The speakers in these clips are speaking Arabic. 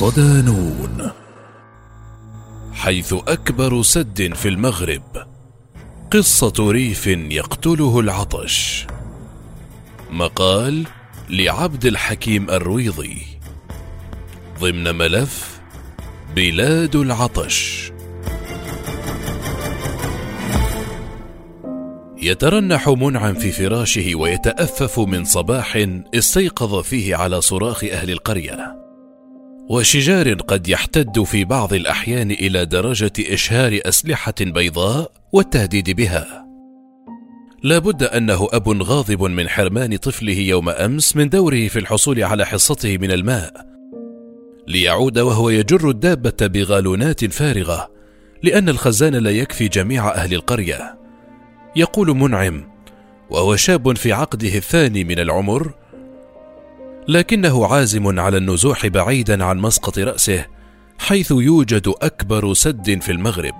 صدانون حيث أكبر سد في المغرب قصة ريف يقتله العطش. مقال لعبد الحكيم الرويضي. ضمن ملف بلاد العطش. يترنح منعم في فراشه ويتأفف من صباح استيقظ فيه على صراخ أهل القرية. وشجار قد يحتد في بعض الأحيان إلى درجة إشهار أسلحة بيضاء والتهديد بها. لا بد أنه أب غاضب من حرمان طفله يوم أمس من دوره في الحصول على حصته من الماء. ليعود وهو يجر الدابة بغالونات فارغة لأن الخزان لا يكفي جميع أهل القرية. يقول منعم وهو شاب في عقده الثاني من العمر لكنه عازم على النزوح بعيدا عن مسقط رأسه حيث يوجد أكبر سد في المغرب.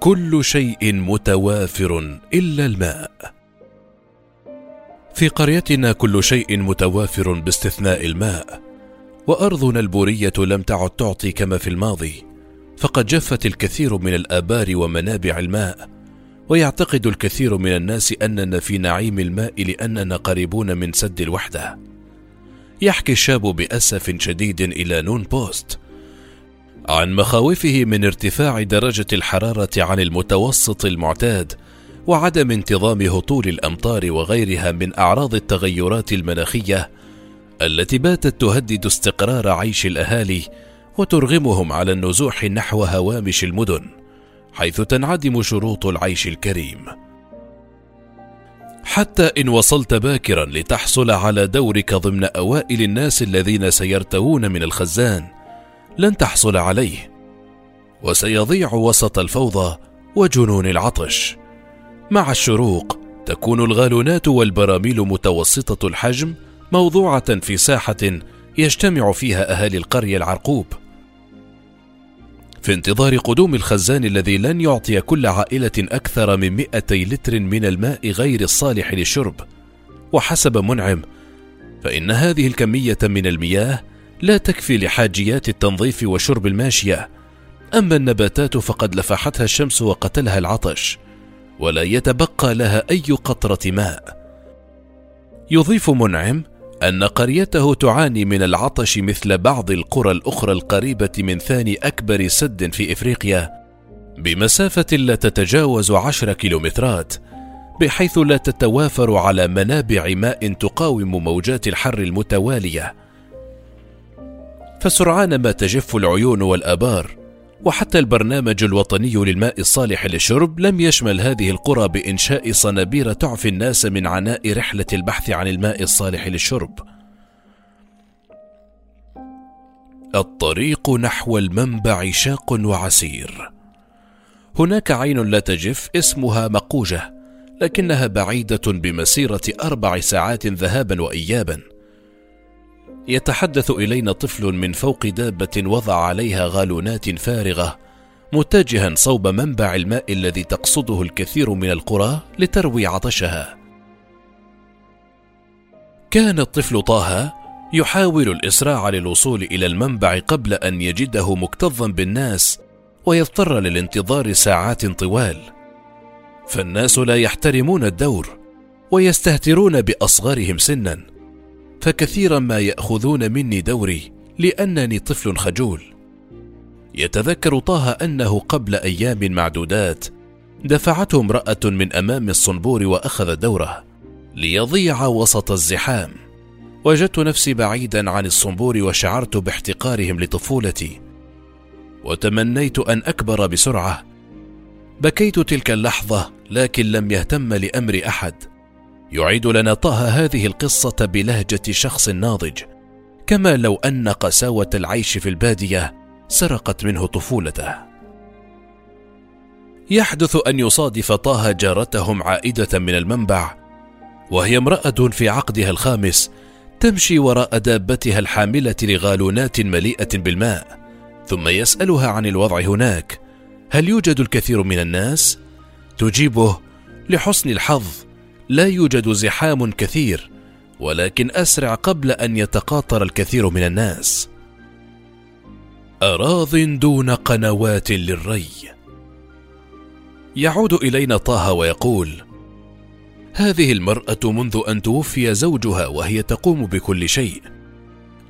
كل شيء متوافر إلا الماء. في قريتنا كل شيء متوافر باستثناء الماء وأرضنا البورية لم تعد تعطي كما في الماضي فقد جفت الكثير من الآبار ومنابع الماء ويعتقد الكثير من الناس أننا في نعيم الماء لأننا قريبون من سد الوحدة. يحكي الشاب بأسف شديد إلى نون بوست عن مخاوفه من ارتفاع درجة الحرارة عن المتوسط المعتاد وعدم انتظام هطول الأمطار وغيرها من أعراض التغيرات المناخية التي باتت تهدد استقرار عيش الأهالي وترغمهم على النزوح نحو هوامش المدن. حيث تنعدم شروط العيش الكريم. حتى إن وصلت باكرا لتحصل على دورك ضمن أوائل الناس الذين سيرتوون من الخزان لن تحصل عليه. وسيضيع وسط الفوضى وجنون العطش. مع الشروق تكون الغالونات والبراميل متوسطة الحجم موضوعة في ساحة يجتمع فيها أهالي القرية العرقوب. في انتظار قدوم الخزان الذي لن يعطي كل عائلة أكثر من 200 لتر من الماء غير الصالح للشرب وحسب منعم فإن هذه الكمية من المياه لا تكفي لحاجيات التنظيف وشرب الماشية. أما النباتات فقد لفحتها الشمس وقتلها العطش ولا يتبقى لها أي قطرة ماء. يضيف منعم أن قريته تعاني من العطش مثل بعض القرى الأخرى القريبة من ثاني أكبر سد في إفريقيا بمسافة لا تتجاوز عشر كيلومترات بحيث لا تتوافر على منابع ماء تقاوم موجات الحر المتوالية. فسرعان ما تجف العيون والآبار وحتى البرنامج الوطني للماء الصالح للشرب لم يشمل هذه القرى بإنشاء صنابير تعفي الناس من عناء رحلة البحث عن الماء الصالح للشرب. الطريق نحو المنبع شاق وعسير. هناك عين لا تجف اسمها مقوجة، لكنها بعيدة بمسيرة أربع ساعات ذهابا وإيابا. يتحدث إلينا طفل من فوق دابة وضع عليها غالونات فارغة متجها صوب منبع الماء الذي تقصده الكثير من القرى لتروي عطشها. كان الطفل طه يحاول الإسراع للوصول إلى المنبع قبل أن يجده مكتظا بالناس ويضطر للانتظار ساعات طوال. فالناس لا يحترمون الدور ويستهترون بأصغرهم سنا. فكثيرا ما يأخذون مني دوري لأنني طفل خجول. يتذكر طه أنه قبل أيام معدودات دفعته امرأة من أمام الصنبور وأخذ دوره ليضيع وسط الزحام. وجدت نفسي بعيدا عن الصنبور وشعرت باحتقارهم لطفولتي. وتمنيت أن أكبر بسرعة. بكيت تلك اللحظة لكن لم يهتم لأمر أحد. يعيد لنا طه هذه القصة بلهجة شخص ناضج. كما لو أن قساوة العيش في البادية سرقت منه طفولته. يحدث أن يصادف طه جارتهم عائدة من المنبع وهي امرأة في عقدها الخامس تمشي وراء دابتها الحاملة لغالونات مليئة بالماء ثم يسألها عن الوضع هناك. هل يوجد الكثير من الناس؟ تجيبه لحسن الحظ. لا يوجد زحام كثير ولكن أسرع قبل أن يتقاطر الكثير من الناس. أراض دون قنوات للري. يعود إلينا طه ويقول هذه المرأة منذ أن توفي زوجها وهي تقوم بكل شيء.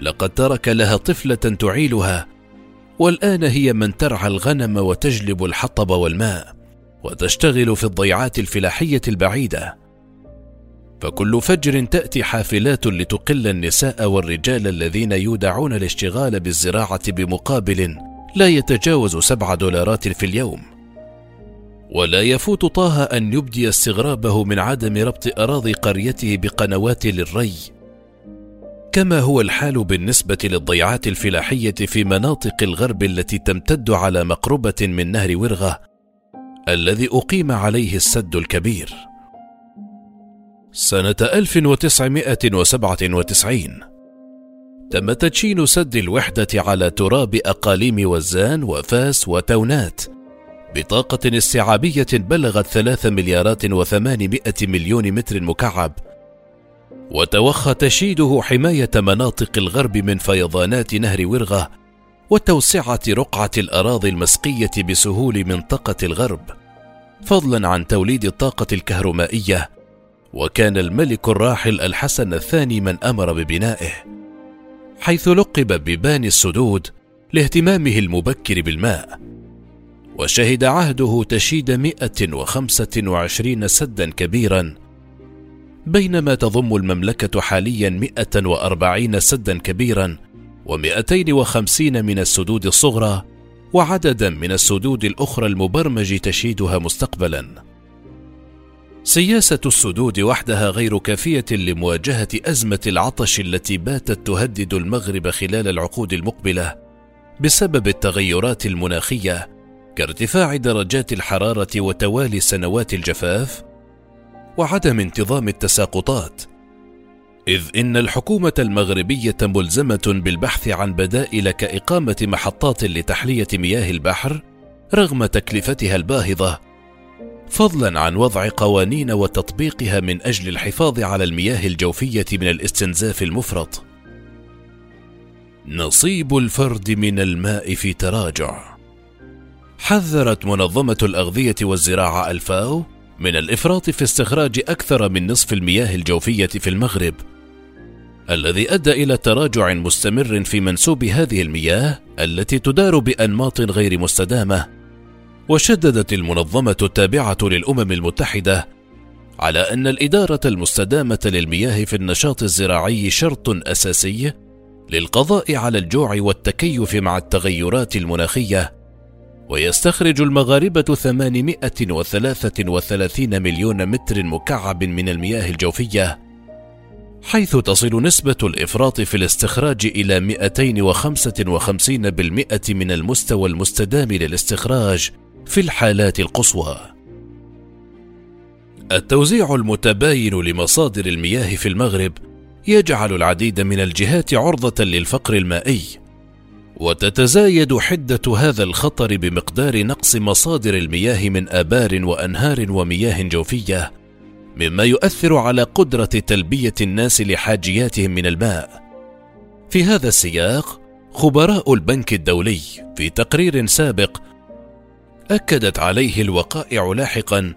لقد ترك لها طفلة تعيلها والآن هي من ترعى الغنم وتجلب الحطب والماء وتشتغل في الضيعات الفلاحية البعيدة. فكل فجر تأتي حافلات لتقل النساء والرجال الذين يودعون الاشتغال بالزراعة بمقابل لا يتجاوز سبع دولارات في اليوم. ولا يفوت طه أن يبدي استغرابه من عدم ربط أراضي قريته بقنوات للري. كما هو الحال بالنسبة للضيعات الفلاحية في مناطق الغرب التي تمتد على مقربة من نهر ورغة الذي أقيم عليه السد الكبير. سنة 1997 تم تدشين سد الوحدة على تراب أقاليم وزان وفاس وتونات بطاقة استيعابية بلغت ثلاث مليارات وثمانمائة مليون متر مكعب. وتوخى تشييده حماية مناطق الغرب من فيضانات نهر ورغة وتوسعة رقعة الأراضي المسقية بسهول منطقة الغرب. فضلا عن توليد الطاقة الكهرومائية وكان الملك الراحل الحسن الثاني من أمر ببنائه حيث لقب بباني السدود لاهتمامه المبكر بالماء وشهد عهده تشييد 125 سدا كبيرا بينما تضم المملكة حاليا 140 سدا كبيرا و250 من السدود الصغرى وعددا من السدود الأخرى المبرمج تشييدها مستقبلا. سياسة السدود وحدها غير كافية لمواجهة أزمة العطش التي باتت تهدد المغرب خلال العقود المقبلة بسبب التغيرات المناخية كارتفاع درجات الحرارة وتوالي سنوات الجفاف وعدم انتظام التساقطات. إذ إن الحكومة المغربية ملزمة بالبحث عن بدائل كإقامة محطات لتحلية مياه البحر رغم تكلفتها الباهظة فضلا عن وضع قوانين وتطبيقها من أجل الحفاظ على المياه الجوفية من الاستنزاف المفرط. نصيب الفرد من الماء في تراجع. حذرت منظمة الأغذية والزراعة ألفاو من الإفراط في استخراج أكثر من نصف المياه الجوفية في المغرب، الذي أدى إلى تراجع مستمر في منسوب هذه المياه التي تدار بأنماط غير مستدامة. وشددت المنظمة التابعة للأمم المتحدة على أن الإدارة المستدامة للمياه في النشاط الزراعي شرط أساسي للقضاء على الجوع والتكيف مع التغيرات المناخية ويستخرج المغاربة 833 مليون متر مكعب من المياه الجوفية حيث تصل نسبة الإفراط في الاستخراج إلى 255% من المستوى المستدام للاستخراج. في الحالات القصوى. التوزيع المتباين لمصادر المياه في المغرب يجعل العديد من الجهات عرضة للفقر المائي، وتتزايد حدة هذا الخطر بمقدار نقص مصادر المياه من آبار وأنهار ومياه جوفية، مما يؤثر على قدرة تلبية الناس لحاجياتهم من الماء. في هذا السياق، خبراء البنك الدولي في تقرير سابق أكدت عليه الوقائع لاحقا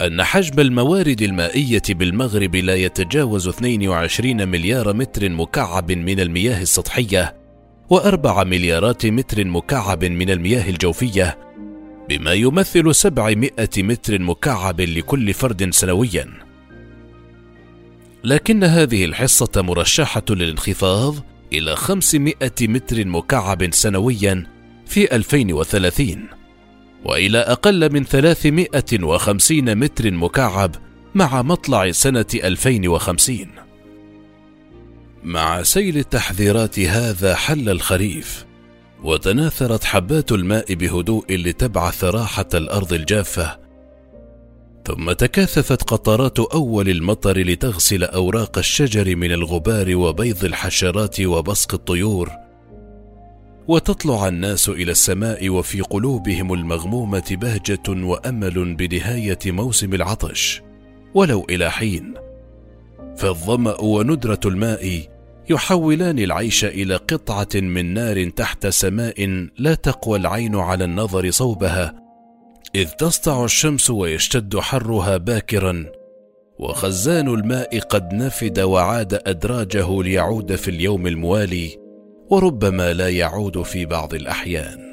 أن حجم الموارد المائية بالمغرب لا يتجاوز 22 مليار متر مكعب من المياه السطحية وأربع مليارات متر مكعب من المياه الجوفية بما يمثل 700 متر مكعب لكل فرد سنويا. لكن هذه الحصة مرشحة للانخفاض إلى 500 متر مكعب سنويا في 2030 وإلى أقل من 350 متر مكعب مع مطلع سنة 2050 مع سيل التحذيرات هذا حل الخريف وتناثرت حبات الماء بهدوء لتبعث راحة الأرض الجافة. ثم تكاثفت قطرات أول المطر لتغسل أوراق الشجر من الغبار وبيض الحشرات وبصق الطيور. وتطلع الناس إلى السماء وفي قلوبهم المغمومة بهجة وأمل بنهايه موسم العطش ولو إلى حين. فالظمأ وندرة الماء يحولان العيش إلى قطعة من نار تحت سماء لا تقوى العين على النظر صوبها إذ تسطع الشمس ويشتد حرها باكرا. وخزان الماء قد نفد وعاد أدراجه ليعود في اليوم الموالي. وربما لا يعود في بعض الأحيان.